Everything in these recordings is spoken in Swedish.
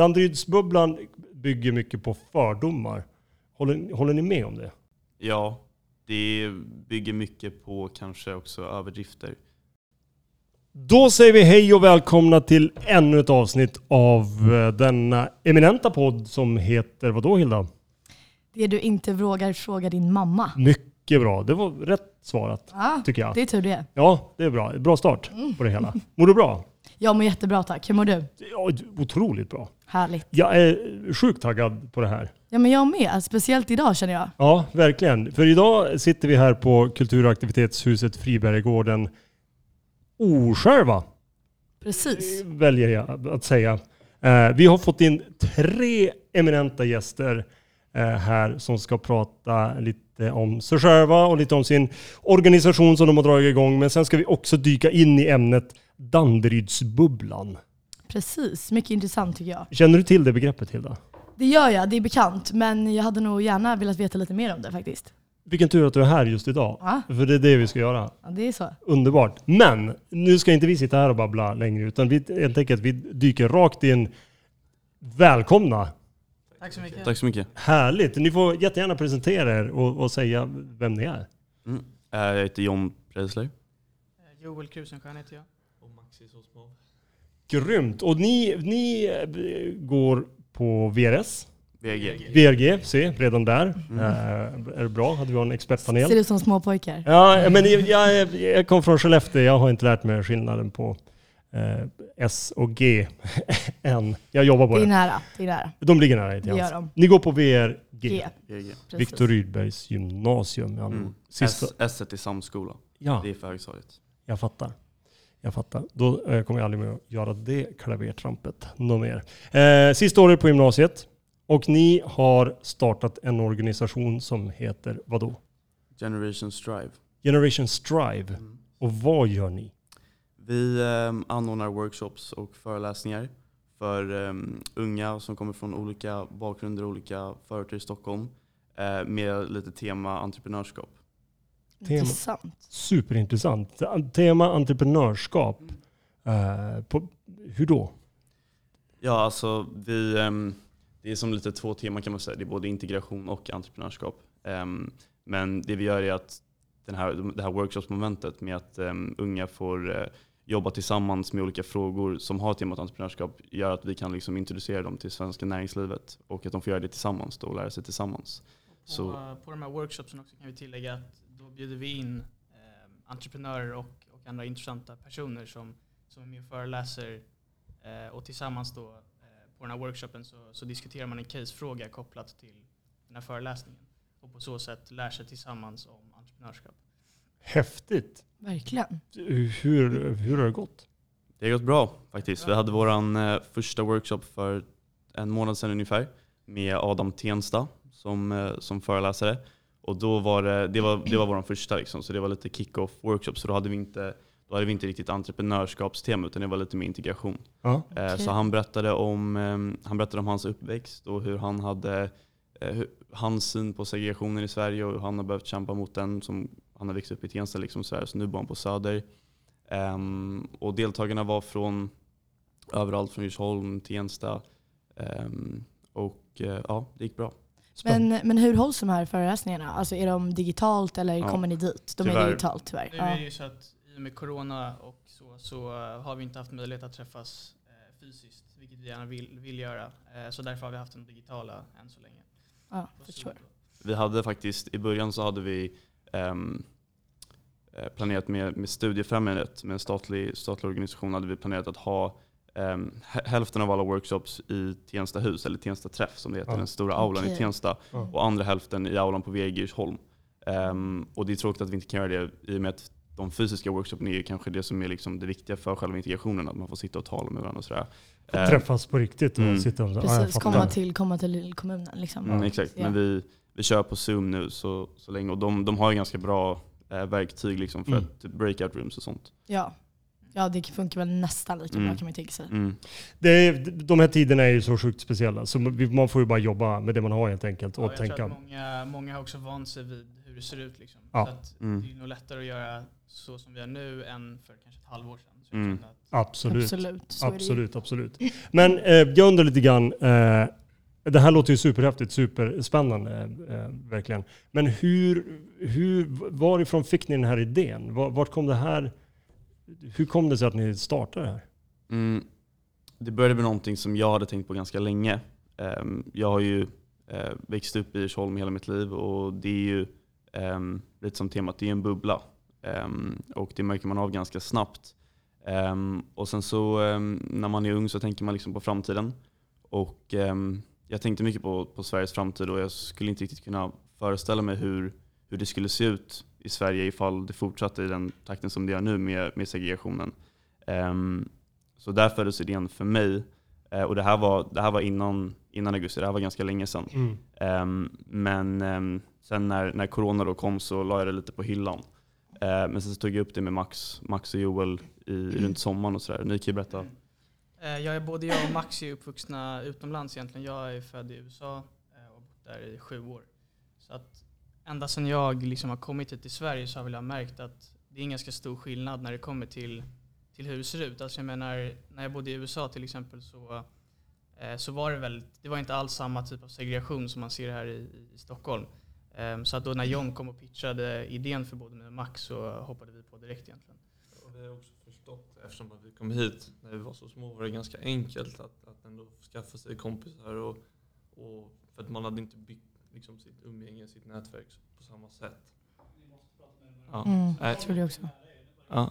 Danderydsbubblan bygger mycket på fördomar. Håller, håller ni med om det? Ja, det bygger mycket på kanske också överdrifter. Då säger vi hej och välkomna till ännu ett avsnitt av eh, denna eminenta podd som heter vadå Hilda? Det du inte vågar fråga din mamma. Mycket bra. Det var rätt svarat Ja, tycker jag. det är tur det. Ja, det är bra. Bra start på det hela. Mår du bra? Jag mår jättebra tack. Hur mår du? Ja, otroligt bra. Härligt. Jag är sjukt taggad på det här. Ja men jag med. Speciellt idag känner jag. Ja, verkligen. För idag sitter vi här på kultur och aktivitetshuset osjälva, Precis. väljer jag att säga. Eh, Vi har fått in tre eminenta gäster eh, här som ska prata lite om sig själva och lite om sin organisation som de har dragit igång. Men sen ska vi också dyka in i ämnet Danderydsbubblan. Precis. Mycket intressant tycker jag. Känner du till det begreppet Hilda? Det gör jag, det är bekant. Men jag hade nog gärna velat veta lite mer om det faktiskt. Vilken tur att du är här just idag. Ja, För det är det vi ska göra. ja det är så. Underbart. Men nu ska inte vi sitta här och babbla längre utan vi, helt enkelt, vi dyker rakt in. Välkomna! Tack så mycket. Tack så mycket. Härligt! Ni får jättegärna presentera er och, och säga vem ni är. Mm. Eh, Jag heter John Preisler. Eh, Joel Krusenstjärn heter jag. Grymt! Och ni, ni eh, går på VRS, VG. VRG, se redan där. Mm. Eh, är det bra? Hade vi en Ser expertpanel? ut som små pojkar. Ja, men jag, jag, jag kom från Skellefteå. Jag har inte lärt mig skillnaden på eh, S och G än. Jag jobbar på Det är det. nära. Det är nära. De ligger nära Det gör de. Ni går på VRG. Viktor Rydbergs gymnasium. Mm. Sista. S, S1 i samskola. Ja, Det är för högstadiet. jag fattar. Jag fattar. Då eh, kommer jag aldrig med att göra det klavertrampet något mer. Eh, sista året på gymnasiet. Och ni har startat en organisation som heter vadå? Generation Strive. Generation Strive. Mm. Och vad gör ni? Vi eh, anordnar workshops och föreläsningar för eh, unga som kommer från olika bakgrunder, olika förorter i Stockholm eh, med lite tema entreprenörskap. Tema. Intressant. Superintressant. Tema entreprenörskap. Eh, på, hur då? Ja, alltså vi, ehm, det är som lite två teman kan man säga. Det är både integration och entreprenörskap. Ehm, men det vi gör är att den här, det här workshopsmomentet med att ehm, unga får eh, jobba tillsammans med olika frågor som har temat entreprenörskap gör att vi kan liksom introducera dem till svenska näringslivet och att de får göra det tillsammans då och lära sig tillsammans. På, Så- på de här workshopsen också kan vi tillägga att då bjuder vi in eh, entreprenörer och, och andra intressanta personer som, som är med och föreläser. Eh, och tillsammans då eh, på den här workshopen så, så diskuterar man en casefråga kopplat till den här föreläsningen. Och på så sätt lär sig tillsammans om entreprenörskap. Häftigt. Verkligen. Hur, hur har det gått? Det har gått bra faktiskt. Vi hade vår eh, första workshop för en månad sedan ungefär med Adam Tensta som, som föreläsare. Och då var det, det var, det var vår första liksom, så det var lite kick-off workshop. Så då hade vi inte, då hade vi inte riktigt entreprenörskapstema utan det var lite mer integration. Ja. Eh, Okej. Så han berättade, om, eh, han berättade om hans uppväxt och hur han hade eh, hans syn på segregationen i Sverige och hur han har behövt kämpa mot den. Som, han har växt upp i Tensta liksom så, här, så nu bor han på Söder. Ehm, och deltagarna var från överallt från Djursholm, Tensta. Ehm, och eh, ja, det gick bra. Spännande. Men, men hur hålls de här föreläsningarna? Alltså är de digitalt eller Ja. kommer ni dit? De är Tyvärr. digitalt tyvärr. Nu är ju så att i och med corona och så, så eh, har vi inte haft möjlighet att träffas eh, fysiskt, vilket vi gärna vill, vill göra. Eh, så därför har vi haft de digitala än så länge. Ja. Zoom då. Vi hade faktiskt, i början så hade vi eh, planerat med, med Studiefrämjandet, med en statlig, statlig organisation, hade vi planerat att ha hä- hälften av alla workshops i Tensta hus, eller Tensta träff som det heter, Ja. den stora aulan Okej. i Tensta. Ja. Och andra hälften i aulan på VG Djursholm. Ehm, och det är tråkigt att vi inte kan göra det i och med att de fysiska workshopen är ju kanske det som är liksom det viktiga för själva integrationen, att man får sitta och tala med varandra och sådär. Ehm, Träffas på riktigt och mm. sitta och... Precis, komma till, komma till kommunen liksom. Mm, exakt, Ja. men vi, vi kör på Zoom nu så, så länge. Och de, de har ju ganska bra eh, verktyg liksom för Mm. att typ breakout rooms och sånt. Ja, Ja, det funkar väl nästan lika Mm. bra kan man tänka sig. Mm. Det är, de här tiderna är ju så sjukt speciella, så man får ju bara jobba med det man har helt enkelt och Ja, jag tänka. tror att många, många har också vant sig vid hur det ser ut. Liksom. Ja. Så att Mm. det är nog lättare att göra så som vi gör nu än för kanske ett halvår sedan. Mm. Absolut. Absolut. Absolut, absolut. Men eh, jag undrar lite grann, eh, det här låter ju superhäftigt, superspännande, eh, verkligen. Men hur, hur, varifrån fick ni den här idén? Var- Vart kom det här, hur kom det sig att ni startade det här? Mm. Det började med någonting som jag hade tänkt på ganska länge. Ehm, jag har ju eh, växt upp i Djursholm hela mitt liv och det är ju ehm, lite som temat, det är en bubbla. Ehm, och det märker man av ganska snabbt. Och sen så när man är ung så tänker man liksom på framtiden. Och jag tänkte mycket på, på Sveriges framtid och jag skulle inte riktigt kunna föreställa mig hur, hur det skulle se ut i Sverige ifall det fortsatte i den takten som det gör nu med, med segregationen. Ehm, så där föddes idén för mig. Eh, och det här var, det här var innan, innan augusti, det här var ganska länge sedan. Ehm, men ehm, sen när, när corona då kom så la jag det lite på hyllan. Eh, men sen så tog jag upp det med Max, Max och Joel i, runt sommaren och sådär. Ni kan ju berätta. eh, jag är, både jag och Max är uppvuxna utomlands egentligen. Jag är född i USA och har bott där i sju år. Så att ända sedan jag liksom har kommit hit till Sverige så har väl jag märkt att det är en ganska stor skillnad när det kommer till, till hur det ser ut. Alltså jag menar, när jag bodde i USA till exempel så, eh, så var det väl, det var inte alls samma typ av segregation som man ser här i, i Stockholm. Eh, så att då när John kom och pitchade idén för både mig och Max så hoppade vi på direkt egentligen. Och vi har också förstått, eftersom att vi kom hit när vi var så små, var det ganska enkelt att, att ändå skaffa sig kompisar. Och, och för att man hade inte byggt liksom, sitt umgänge, sitt nätverk på samma sätt. Ja. Mm, Nej. jag tror det också. Ja.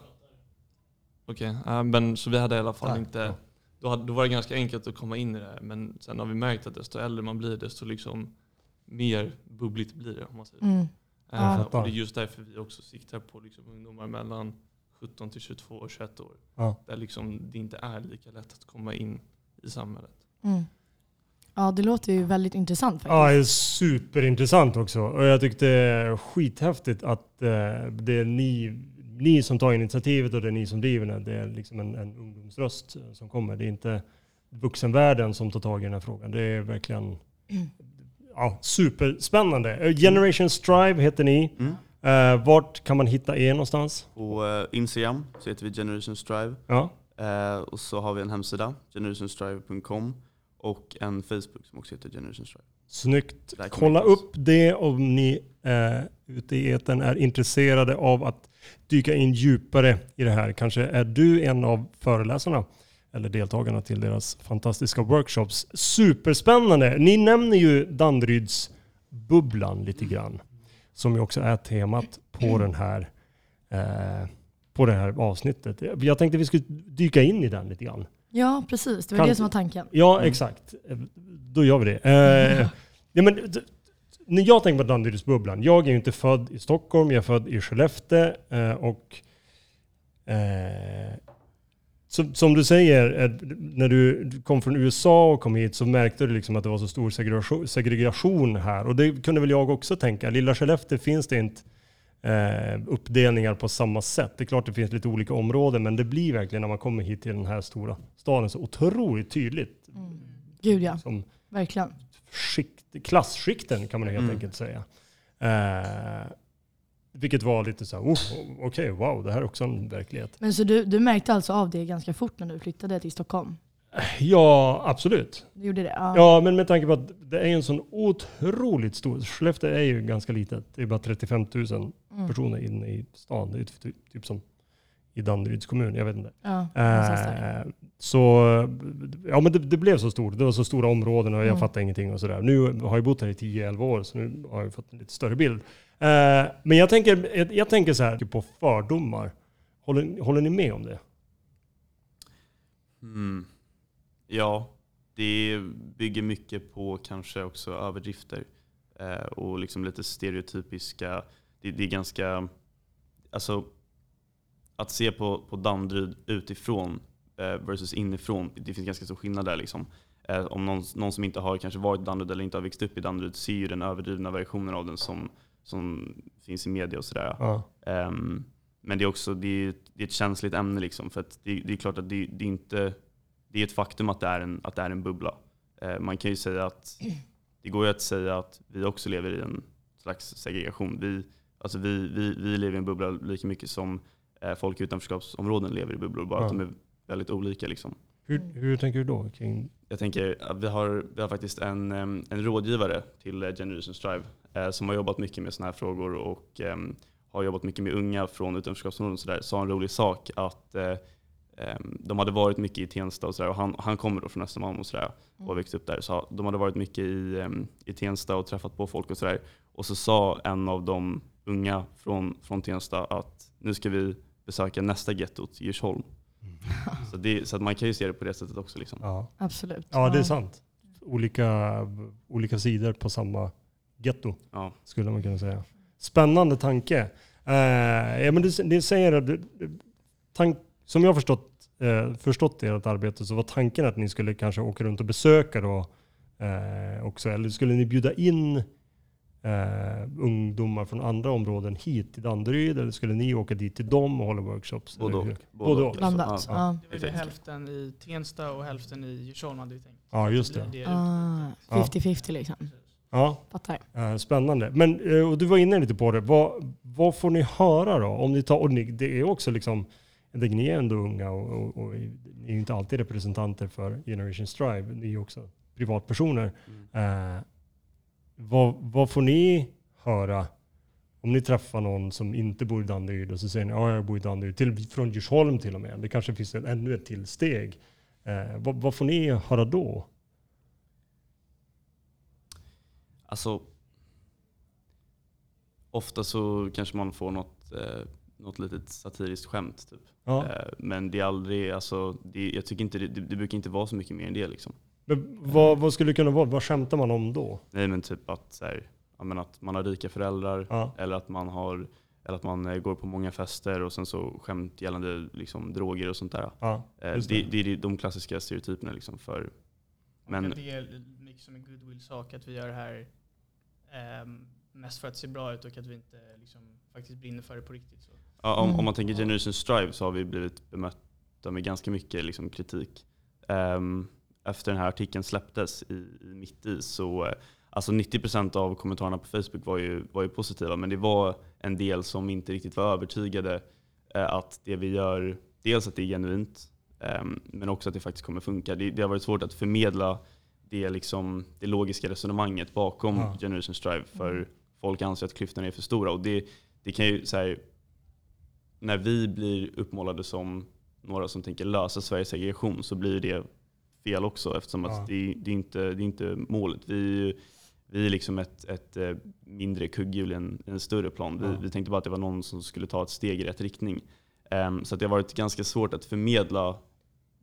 Okej, ja, men så vi hade i alla fall Tack. inte... Då, hade, då var det ganska enkelt att komma in i det här. Men sen har vi märkt att desto äldre man blir, desto liksom mer bubbligt blir det. Om man säger. Mm. Ja. fattar. och det är just därför vi också siktar på liksom ungdomar mellan 17 till 22 och 21 år. Ja. Där liksom det inte är lika lätt att komma in i samhället. Mm. Ja, det låter ju väldigt intressant faktiskt. Ja, det är superintressant också. Och jag tyckte det är skithäftigt att eh, det är ni, ni som tar initiativet och det är ni som driver det. Det är liksom en, en ungdomsröst som kommer. Det är inte vuxenvärlden som tar tag i den här frågan. Det är verkligen ja, superspännande. Eh, Generation Strive heter ni. Mm. Eh, vart kan man hitta er någonstans? På Instagram så heter vi Generation Strive. Ja. Och så har vi en hemsida, generationstrive.com. Och en Facebook som också heter Generation Strive. Snyggt. Kolla upp det om ni eh, ute i etern är intresserade av att dyka in djupare i det här. Kanske är du en av föreläsarna eller deltagarna till deras fantastiska workshops. Superspännande! Ni nämner ju Danderydsbubblan lite grann. Som ju också är temat på den här eh, på det här avsnittet. Jag tänkte vi skulle dyka in i den lite grann. Ja, precis. Det var Kan- det som var tanken. Ja, Mm. exakt. Då gör vi det. Eh, ja, men, när jag tänker på Danderydsbubblan, jag är ju inte född i Stockholm, jag är född i Skellefteå. Eh, och, eh, som, som du säger, eh, när du kom från USA och kom hit så märkte du liksom att det var så stor segregation, segregation här. Och det kunde väl jag också tänka. Lilla Skellefteå finns det inte eh, uppdelningar på samma sätt. Det är klart det finns lite olika områden, men det blir verkligen när man kommer hit till den här stora staden så otroligt tydligt. Mm. Gud ja, Som verkligen. skikt, klasskikten kan man helt Mm. enkelt säga. Eh, vilket var lite så här, oh, okej, wow, det här är också en verklighet. Men så du, du märkte alltså av det ganska fort när du flyttade till Stockholm? Ja, absolut. Du gjorde det? Ja. Ja, men med tanke på att det är en sån otroligt stor, Skellefteå är ju ganska litet. Det är bara 35 000 Mm. personer inne i stan. Det är typ, typ som i Danderyds kommun, jag vet inte. Ja. Eh, så ja, men det, det blev så stort. Det var så stora områden och jag Mm. fattade ingenting och sådär. Nu har jag bott här i 10-11 år så nu har jag fått en lite större bild. Eh, men jag tänker, jag, jag tänker så här på fördomar. Håller, håller ni med om det? Mm. Ja, det bygger mycket på kanske också överdrifter. Eh, och liksom lite stereotypiska. Det, det är ganska, alltså att se på, på Danderyd utifrån eh, versus inifrån, det finns ganska stor skillnad där liksom. Eh, om någon, någon som inte har kanske varit i Danderyd eller inte har växt upp i Danderyd ser ju den överdrivna versionen av den som, som finns i media och sådär. Ja. Ehm, men det är också det är, det är ett känsligt ämne. Liksom, för att det, det är klart att det, det, är inte, det är ett faktum att det är en, att det är en bubbla. Eh, man kan ju säga att det går ju att säga att vi också lever i en slags segregation. Vi, alltså vi, vi, vi lever i en bubbla lika mycket som eh, folk i utanförskapsområden lever i bubblor, bara Ja. att de är väldigt olika. Liksom. Hur, hur tänker du då? Kring, Jag tänker, vi har, vi har faktiskt en, en rådgivare till eh, Generation Strive som har jobbat mycket med sådana här frågor och har jobbat mycket med unga från utanförskapsområden och sådär. Sa en rolig sak att de hade varit mycket i Tensta och sådär och han, han kommer då från Östermalm och sådär och har växt upp där. Så de hade varit mycket i, em, i Tensta och träffat på folk och sådär. Och så sa en av de unga från, från Tensta att nu ska vi besöka nästa gettot, Djursholm. Så, det, så att man kan ju se det på det sättet också. Liksom. ja. Absolut. ja, det är sant. Olika, olika sidor på samma getto. Ja. skulle man kunna säga. Spännande tanke. Eh, ja, men det, det säger att du- du- tank, som jag har förstått, eh, förstått ert arbete så var tanken att ni skulle kanske åka runt och besöka då eh, också. Eller skulle ni bjuda in eh, ungdomar från andra områden hit till Danderyd? Eller skulle ni åka dit till dem och hålla workshops? Både och. Både och. och. Blandat. Alltså, Ja. Det ju hälften i Tensta och hälften i Djursholm hade vi tänkt. Ja, just det. blir Ah, 50-50 liksom. Ja, Fattar. Eh, Spännande. Men eh, och du var inne lite på det. Vad, vad får ni höra då? Om ni tar, och ni, det är också liksom, tänker, ni är ändå unga och, och, och ni är ju inte alltid representanter för Generation Strive. Ni är ju också privatpersoner. Mm. Eh, vad, vad får ni höra om ni träffar någon som inte bor i Danderyd och så säger ni ja jag bor i Danderyd, till, från Djursholm till och med. Det kanske finns en, ännu ett till steg. Eh, vad, vad får ni höra då? Alltså, ofta så kanske man får något, eh, något litet satiriskt skämt. Typ. Ja. Eh, men det är aldrig, alltså, det, jag tycker inte det, det, brukar inte vara så mycket mer än det. Liksom. Men vad, vad skulle det kunna vara? Vad skämtar man om då? Nej men typ att, så här, ja, men att man har rika föräldrar Ja. eller att man har eller att man eh, går på många fester och sen så skämt gällande liksom, droger och sånt där. Ja, Eh, det, det. det är de klassiska stereotyperna liksom för Men- det är mycket som en goodwill-sak att vi gör det här ehm, mest för att se bra ut och att vi inte liksom, faktiskt brinner för det på riktigt. Så. Ja, om, Mm. om man tänker Generation Strive så har vi blivit bemötta med ganska mycket liksom, kritik. Ehm, efter den här artikeln släpptes i, i mitt i så eh, alltså 90% av kommentarerna på Facebook var ju, var ju positiva men det var en del som inte riktigt var övertygade eh, att det vi gör, dels att det är genuint ehm, men också att det faktiskt kommer funka. Det, det har varit svårt att förmedla det, liksom, det logiska resonemanget bakom Ja. Generation Strive för folk anser att klyftorna är för stora. Och det, det kan ju så här, när vi blir uppmålade som några som tänker lösa Sveriges segregation så blir det fel också eftersom Ja. att det, det, är inte, det är inte målet. Vi, vi är liksom ett, ett eh, mindre kugghjul i en, en större plan. Vi, Ja. vi tänkte bara att det var någon som skulle ta ett steg i rätt riktning. Ehm, så att det har varit ganska svårt att förmedla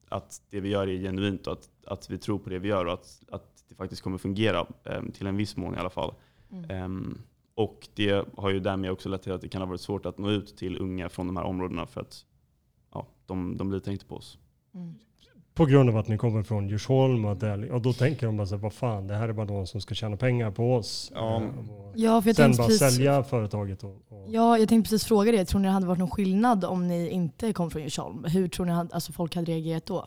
att det vi gör är genuint och att, att vi tror på det vi gör och att, att det faktiskt kommer fungera ehm, till en viss mån i alla fall. Mm. Ehm, och det har ju därmed också lett till att det kan ha varit svårt att nå ut till unga från de här områdena för att ja, de, de litar inte på oss. Mm. På grund av att ni kommer från Djursholm och, där, och då tänker de bara så här, vad fan, det här är bara någon som ska tjäna pengar på oss. Ja. Och Ja, för jag sen bara precis, sälja företaget. Och, och, ja, jag tänkte precis fråga det. Tror ni det hade varit någon skillnad om ni inte kom från Djursholm? Hur tror ni hade, alltså folk hade reagerat då?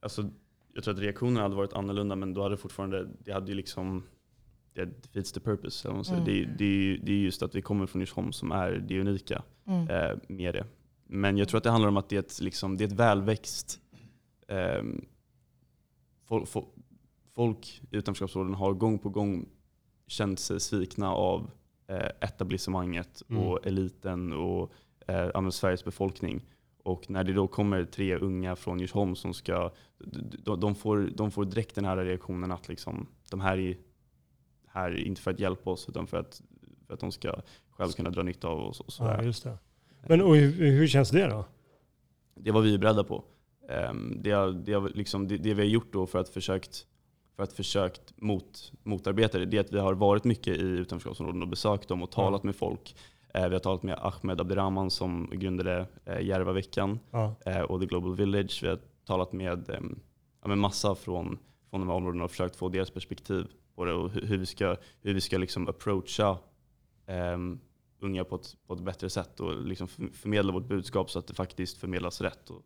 Alltså, jag tror att reaktionerna hade varit annorlunda men då hade fortfarande, det hade ju liksom det defeats the purpose. Man säger. Mm. Det, det, är ju- det är just att vi kommer från Djursholm som är det unika Mm. eh, med det. Men jag tror att det handlar om att det är ett, liksom, det är ett välväxt eh, fol, fol, folk i utanförskapsområden har gång på gång känt sig svikna av eh, etablissemanget Mm. och eliten och eh, Sveriges befolkning. Och när det då kommer tre unga från Djursholm som ska, de, de, får, de får direkt den här reaktionen att liksom, de här är här inte för att hjälpa oss utan för att, för att de ska själv kunna dra nytta av oss. Och sådär. ja, just det. Men och hur, hur känns det då? Det var vi beredda på. Ehm, Det, det, liksom, det, det vi har gjort då för att försökt, för att försökt mot, motarbeta det, det är att vi har varit mycket i utanförskapsområden och besökt dem och talat med folk. Eh, Vi har talat med Ahmed Abderrahman som grundade eh, Järvaveckan Ja, eh, och The Global Village. Vi har talat med, ja, med massa från, från de här områdena och försökt få deras perspektiv på det och hur, vi ska, hur vi ska liksom approacha em, unga på ett, på ett bättre sätt och liksom för- förmedla vårt budskap så att det faktiskt förmedlas rätt. Och,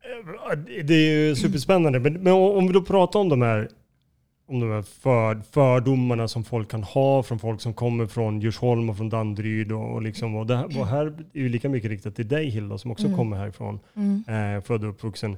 Eh, Det är ju superspännande. Men, men om vi då pratar om de här, om de här för, fördomarna som folk kan ha från folk som kommer från Djursholm och från Danderyd. Och, och, liksom, och det här, och här är ju lika mycket riktat till dig Hilda som också Mm. kommer härifrån. Mm, Eh, född och uppvuxen.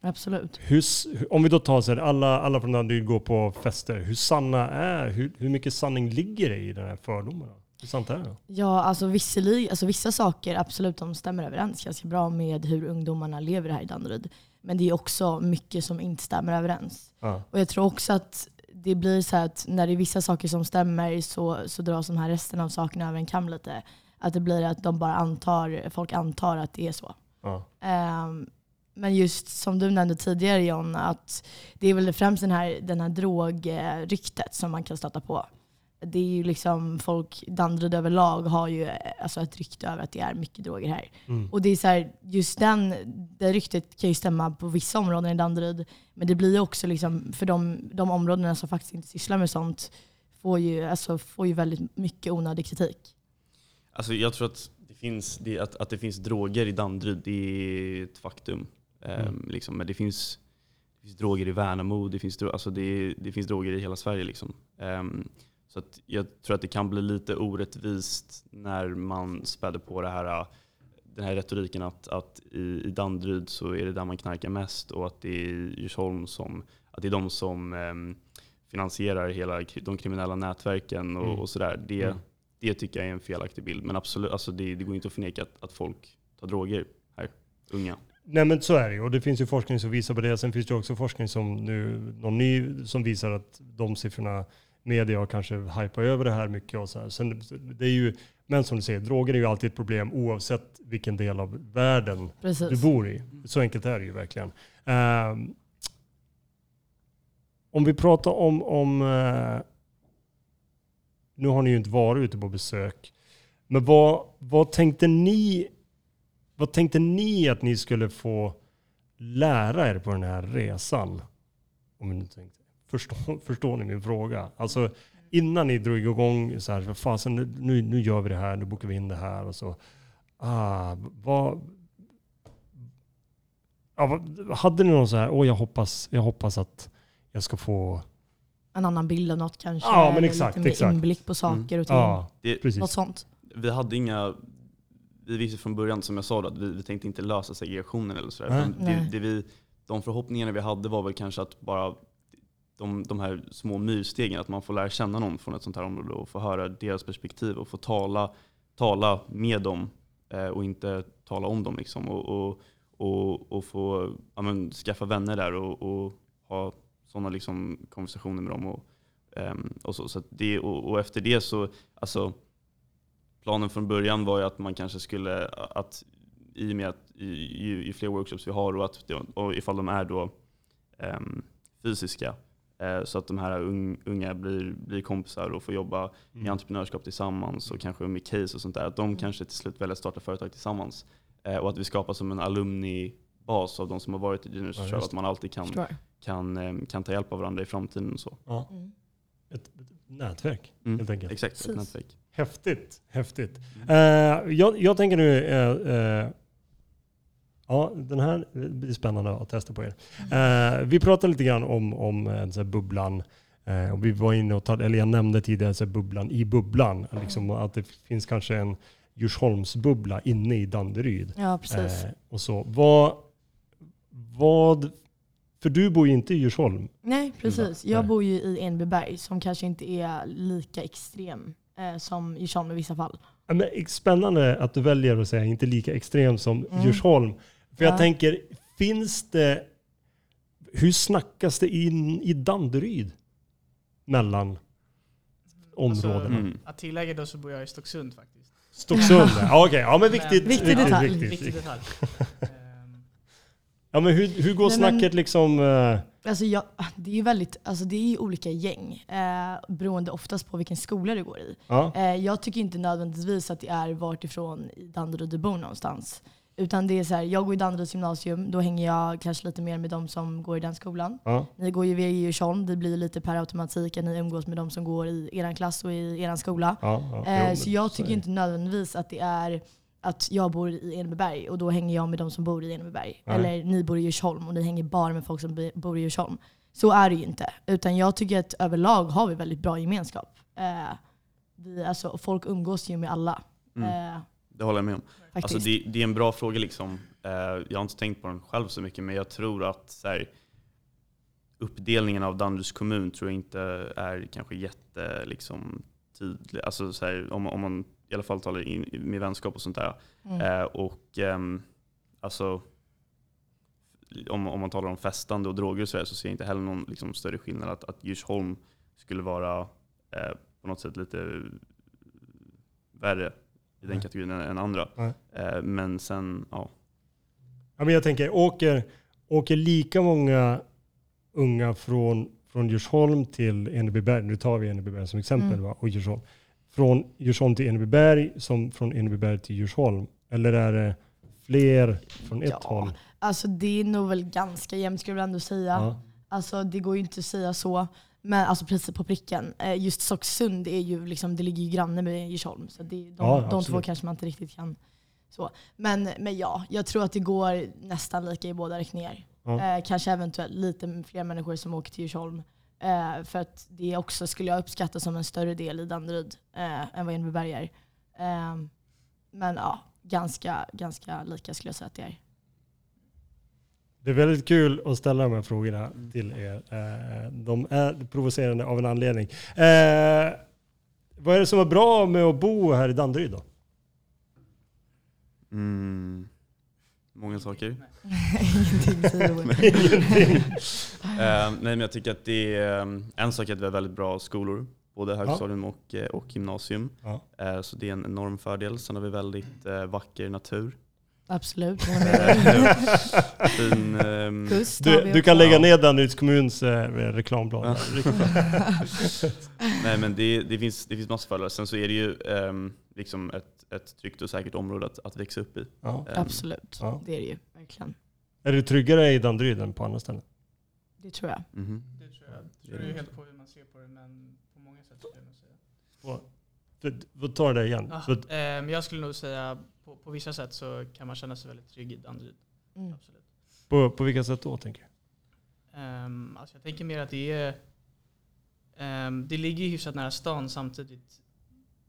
Absolut. Hur, om vi då tar så här, alla, alla från Danderyd går på fester. Hur sanna är, hur, hur mycket sanning ligger det i den här fördomarna? Hur sant är det? Ja, alltså, visserligen, alltså vissa saker absolut de stämmer överens ganska bra med hur ungdomarna lever här i Danderyd. Men det är också mycket som inte stämmer överens. Ja. Och jag tror också att det blir så att när det är vissa saker som stämmer så, så dras de här resten av sakerna över en kam lite. Att det blir att de bara antar, folk antar att det är så. Ja. Ehm, men just som du nämnde tidigare John, att det är väl främst den här, den här drogryktet som man kan stöta på. Det är ju liksom folk, Danderyd överlag har ju alltså ett rykte över att det är mycket droger här. Mm. Och det är så här, just den, det ryktet kan ju stämma på vissa områden i Danderyd. Men det blir ju också liksom, för de, de områdena som faktiskt inte sysslar med sånt får ju, alltså, får ju väldigt mycket onödig kritik. Alltså jag tror att det finns, det, att, att det finns droger i Danderyd, det är ett faktum. Ehm, Mm. liksom. Men det finns, det finns droger i Värnamo, det finns, alltså det, det finns droger i hela Sverige. Liksom. Ehm, så att jag tror att det kan bli lite orättvist när man späder på det här, den här retoriken att, att i, i Danderyd så är det där man knarkar mest och att det är i Djursholm som, att det är de som ehm, finansierar hela de kriminella nätverken och, Mm. och sådär. Det, Mm. det tycker jag är en felaktig bild. Men absolut, alltså det, det går inte att förneka att, att folk tar droger här, unga. Nej men så är det ju. Och det finns ju forskning som visar på det. Sen finns det också forskning som nu, någon ny som visar att de siffrorna, media har kanske hypat över det här mycket. Och så här. Sen, det är ju, men som du säger, droger är ju alltid ett problem oavsett vilken del av världen Precis. du bor i. Så enkelt är det ju verkligen. Ehm, om vi pratar om, om eh, nu har ni ju inte varit ute på besök, men vad, vad tänkte ni vad tänkte ni att ni skulle få lära er på den här resan? Om ni tänkte. Förstår, förstår ni min fråga? Alltså innan ni drog igång så här, fasen nu, nu, gör vi det här, nu bokar vi in det här och så. Ah, vad, ja, hade ni någon så här, åh jag hoppas, jag hoppas att jag ska få, En annan bild av något kanske. Ja, men exakt, Lite mer exakt. inblick på saker och ting. ja Det, precis. Något sånt. vi hade inga, vi visste från början som jag sa då, att vi, vi tänkte inte lösa segregationen eller sådär. Utan Det, det vi, de förhoppningarna vi hade var väl kanske att bara de, de här små myrstegen, att man får lära känna någon från ett sånt här område och få höra deras perspektiv och få tala, tala med dem eh, och inte tala om dem. Liksom, och, och, och, och få ja, men, skaffa vänner där och, och ha sådana liksom, konversationer med dem. Och, ehm, och, så, så det, och, och efter det så, alltså, planen från början var ju att man kanske skulle, att i och med att ju, ju, ju fler workshops vi har och, att, och ifall de är då ehm, fysiska, eh, så att de här un, unga blir, blir kompisar och får jobba i Mm. entreprenörskap tillsammans och kanske med case och sånt där, att de kanske till slut väljer att starta företag tillsammans. Eh, och att vi skapar som en alumni-bas av de som har varit i Juniors Ja, att man alltid kan, kan, eh, kan ta hjälp av varandra i framtiden och så. Ja, Mm. ett, ett nätverk Mm. helt enkelt. Exakt, ett nätverk. Häftigt, häftigt. Mm. Eh, jag, jag tänker nu, eh, eh, ja den här blir spännande att testa på er. Eh, vi pratade lite grann om, om så här bubblan. Eh, och vi var inne och tog, eller jag nämnde tidigare så här bubblan i bubblan. Liksom, att det finns kanske en Djursholmsbubbla inne i Danderyd. Ja, precis. Eh, och så. Vad, vad, för du bor ju inte i Djursholm. Nej, precis. Jag bor ju i Enbyberg som kanske inte är lika extrem eh, som Djursholm i vissa fall. Ja, Men spännande att du väljer att säga inte lika extrem som Mm. Djursholm. För jag Ja. tänker, finns det... Hur snackas det in i Danderyd? Mellan områdena. Mm. Att tillägga då så bor jag i Stocksund faktiskt. Stocksund, ja, okej. Ja men viktigt. Viktig detalj. Viktig detalj. Ehm, Ja men hur, hur går Nej, men- snacket liksom... eh, Alltså jag, det är ju väldigt, alltså det är olika gäng eh, beroende oftast på vilken skola du går i. ja. Eh, jag tycker inte nödvändigtvis att det är vart ifrån i Danderyd du bor någonstans. Utan det är så här, jag går i Danderyds gymnasium, då hänger jag kanske lite mer med de som går i den skolan. Ja. Ni går ju via Djursholm, det blir lite per automatik att ni umgås med de som går i er klass och i er skola. Ja, ja. Eh, men så jag tycker inte nödvändigtvis att det är att jag bor i Enebyberg och då hänger jag med de som bor i Enebyberg. Nej. Eller ni bor i Djursholm och ni hänger bara med folk som bor i Djursholm. Så är det ju inte. Utan jag tycker att överlag har vi väldigt bra gemenskap. Eh, vi, alltså, folk umgås ju med alla. Mm. Eh, Det håller jag med om. faktiskt. Alltså det, det är en bra fråga liksom. Eh, jag har inte tänkt på den själv så mycket, men jag tror att så här, uppdelningen av Danderyds kommun tror jag inte är kanske jätte liksom, tydlig. Alltså så här, om, om man i alla fall talar in, med vänskap och sånt där. mm. Eh, och ehm, alltså, om, om man talar om festande och droger och så, där, så ser jag inte heller någon liksom, större skillnad att, att Djursholm skulle vara eh, på något sätt lite värre i den kategorin än, än andra. Eh, men sen, ja. Ja, men jag tänker, åker, åker lika många unga från, från Djursholm till Enebyberg, nu tar vi Enebyberg som exempel, Mm. va? och Djursholm. Från Djursholm till Enebyberg som från Enebyberg till Djursholm? Eller är det fler från ett Ja. håll? Alltså det är nog väl ganska jämnt skulle jag ändå säga. Ja. Alltså det går ju inte att säga så. Men alltså precis på pricken. Eh, Just Socksund är ju liksom, det ligger ju granne med Djursholm. Så det, de, Ja, de två kanske man inte riktigt kan så. Men, men ja, jag tror att det går nästan lika i båda riktningar. Ja. Eh, kanske eventuellt lite fler människor som åker till Djursholm. Eh, för att det också skulle jag uppskatta som en större del i Danderyd eh, än vad Enebyberg är. Eh, men ja, ganska, ganska lika skulle jag säga att det är. Det är väldigt kul att ställa de här frågorna till er. Eh, De är provocerande av en anledning. Eh, Vad är det som är bra med att bo här i Danderyd då? Mm, många saker. Ingenting säger. Eh, nej, men jag tycker att det är eh, en sak är att vi har väldigt bra skolor, både högstadium och, eh, och gymnasium. Ja. Eh, så det är en enorm fördel. Sen har vi väldigt vacker natur. Absolut. Fin, ehm, Kust Du, du kan lägga ner Danderyds kommuns eh, reklamblad. Nej, men det, det, finns, det finns massor fördelar. Sen så är det ju ehm, liksom ett, ett tryggt och säkert område att, att växa upp i. Ja. Ehm, Absolut, Ja. det är det ju verkligen. Är du tryggare i Danderyd än på andra ställen? Det tror jag. mhm. Det tror jag. Det beror ju helt på hur man ser på det, men på många sätt skulle jag nog säga. Vad tar det igen? Ja, För, eh, men jag skulle nog säga på, på vissa sätt så kan man känna sig väldigt trygg i Danderyd. Mm. Absolut. på, på vilka sätt då tänker du? Um, alltså jag tänker mer att det är... ehm, det ligger ju hyfsat nära stan samtidigt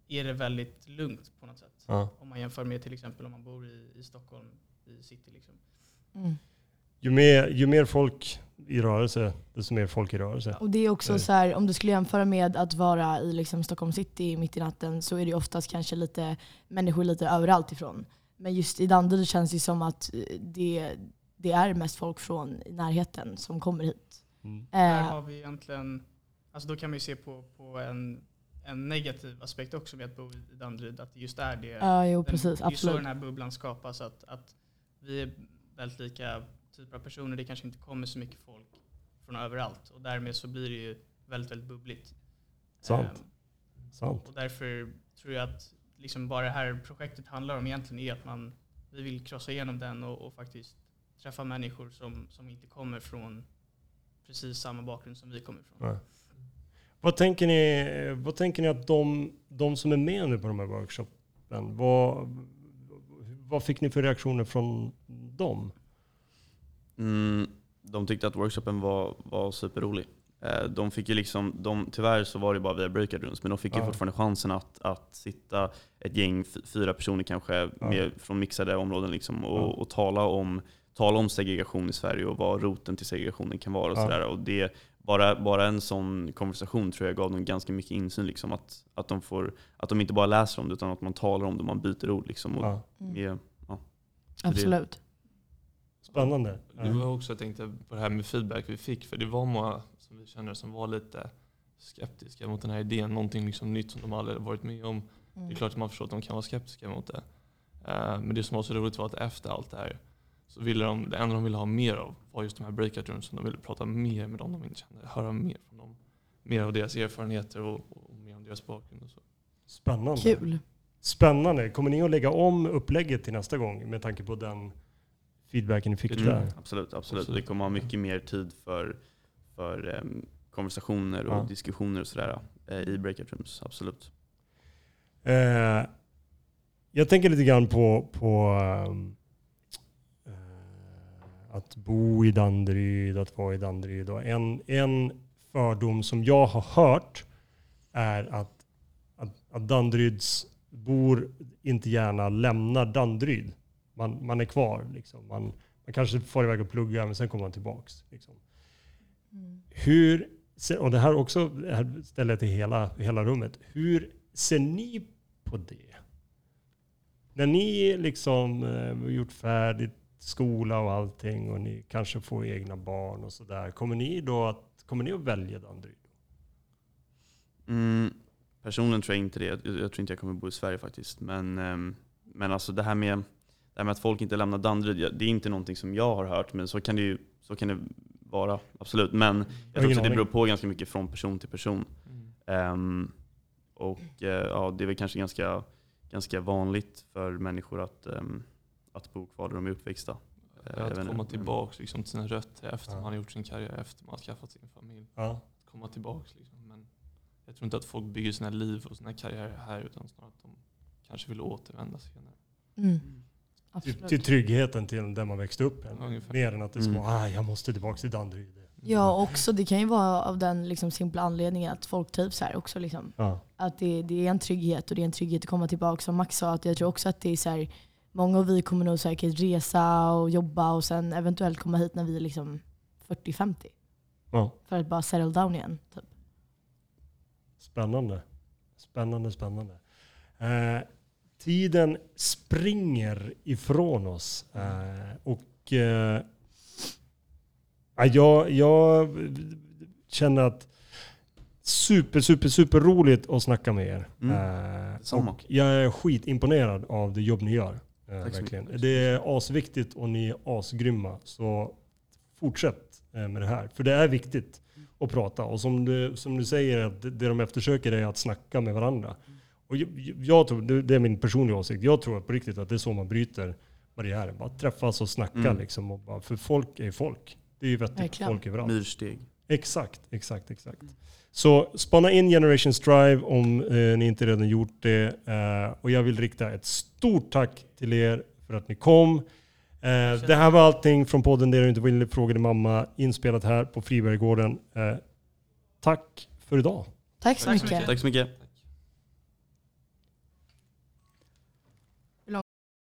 är det väldigt lugnt på något sätt. Ja. Om man jämför med till exempel om man bor i, i Stockholm, i city. Liksom. Mm. Ju, mer, ju mer folk i rörelse, desto mer folk i rörelse. Och det är också Nej. så här, om du skulle jämföra med att vara i liksom Stockholm city mitt i natten så är det oftast kanske lite människor lite överallt ifrån. Men just i Danderyd känns det som att eh, det, det är mest folk från i närheten som kommer hit. Mm. Där Eh, har vi egentligen, alltså då kan man ju se på, på en, en negativ aspekt också med att bo i Danderyd, att det just är det. ja, jo den, precis. det är så den här bubblan skapas, att, att vi är väldigt lika typer av personer. Det kanske inte kommer så mycket folk från överallt och därmed så blir det ju väldigt, väldigt bubbligt. Sant. Ehm, Sant. och därför tror jag att liksom bara det här projektet handlar om egentligen är att man, vi vill krossa igenom den och, och faktiskt träffa människor som, som inte kommer från precis samma bakgrund som vi kommer ifrån. Vad tänker ni, vad tänker ni att de, de som är med nu på de här workshopen, vad, vad fick ni för reaktioner från dem? Mm, de tyckte att workshopen var, var superrolig. Eh, De fick ju liksom, de, tyvärr så var det bara via breakout rooms, men de fick ju Ja. fortfarande chansen att, att sitta ett gäng, fyra personer kanske, med, från mixade områden liksom, och, Ja. och tala, om, tala om segregation i Sverige och vad roten till segregationen kan vara. Och Ja. sådär. Och det, bara, bara en sån konversation tror jag gav dem ganska mycket insyn. Liksom, att, att, de får, att de inte bara läser om det, utan att man talar om det, man byter ord. Liksom, och Ja. Mm. med, Absolut. Spännande. Det var också, jag tänkte på det här med feedback vi fick, för det var många som vi känner som var lite skeptiska mot den här idén, någonting liksom nytt som de aldrig varit med om. Det Mm. är klart att man förstår att de kan vara skeptiska mot det. Eh, Men det som var så roligt var att efter allt det här så ville de, det enda de ville ha mer av var just de här breakout rooms. De ville prata mer med dem de inte kände, höra mer från dem. Mer av deras erfarenheter och, och mer om deras bakgrund och så. Spännande. Kul. Spännande. Kommer ni att lägga om upplägget till nästa gång med tanke på den feedbacken ni fick Mm. där? Absolut, absolut. Vi kommer ha mycket mer tid för, för em, konversationer och Ja. diskussioner och sådär eh, i breakout rooms. Absolut. Eh, jag tänker lite grann på, på eh, att bo i Danderyd, att vara i Danderyd. Och en, en fördom som jag har hört är att, att, att Danderyds bor inte gärna lämnar Danderyd. Man, man är kvar. Liksom. Man, man kanske får iväg och plugga men sen kommer man tillbaks. Liksom. Mm. Hur, och det här också det här ställer jag till hela, hela rummet. Hur ser ni på det? När ni liksom eh, gjort färdigt skola och allting och ni kanske får egna barn och sådär. Kommer ni då att, kommer ni att välja Danderyd? Mm, personligen tror jag inte det. Jag, jag tror inte jag kommer bo i Sverige faktiskt. Men, em, men alltså det här, med, det här med att folk inte lämnar Danderyd, det är inte någonting som jag har hört. Men så kan det ju så kan det vara, absolut. Men jag tror också att det beror på ganska mycket från person till person. Mm. Ehm, och eh, ja, det är väl kanske ganska, ganska vanligt för människor att, ehm, att bo kvar där de är uppväxta. Att komma tillbaka liksom, till sina rötter efter Ja. man har gjort sin karriär, efter man har skaffat sin familj. Ja. Att komma tillbaka liksom. Men jag tror inte att folk bygger sina liv och sina karriärer här utan snarare att de kanske vill återvända senare. Mm. Till, Absolut. till tryggheten till där man växte upp. Ungefär. Mer än att det ska Mm. ah, jag måste tillbaka till Danderyd. Ja, också det kan ju vara av den liksom simpla anledningen att folk trivs här också. Liksom. Ja. Att det, det är en trygghet och det är en trygghet att komma tillbaka. Som Max sa, att jag tror också att det är så här, många av vi kommer nog säkert resa och jobba och sen eventuellt komma hit när vi är liksom 40-50. Ja. För att bara settle down igen. Typ. Spännande. Spännande, spännande. Eh, tiden springer ifrån oss. Eh, och eh, ja, jag, jag känner att super, super, super roligt att snacka med er. Mm. Eh, och jag är skitimponerad av det jobb ni gör. Eh, verkligen. Det är asviktigt och ni är asgrymma. Så fortsätt eh, med det här. För det är viktigt att prata. Och som du, som du säger, att det de eftersöker är att snacka med varandra. Och jag, jag tror, det är min personliga åsikt, jag tror på riktigt att det är så man bryter barriärer. Bara träffas och snacka Mm. liksom. Och bara, för folk är folk. Det är ju vettigt folk överallt. Myrsteg. Exakt, exakt, exakt. Så spana in Generation Strive om eh, ni inte redan gjort det. Eh, och jag vill rikta ett stort tack till er för att ni kom. Eh, det här var allting från podden Det du inte ville fråga din mamma, inspelat här på Friberggården. Eh, tack för idag. Tack så Tack så mycket. Tack så mycket.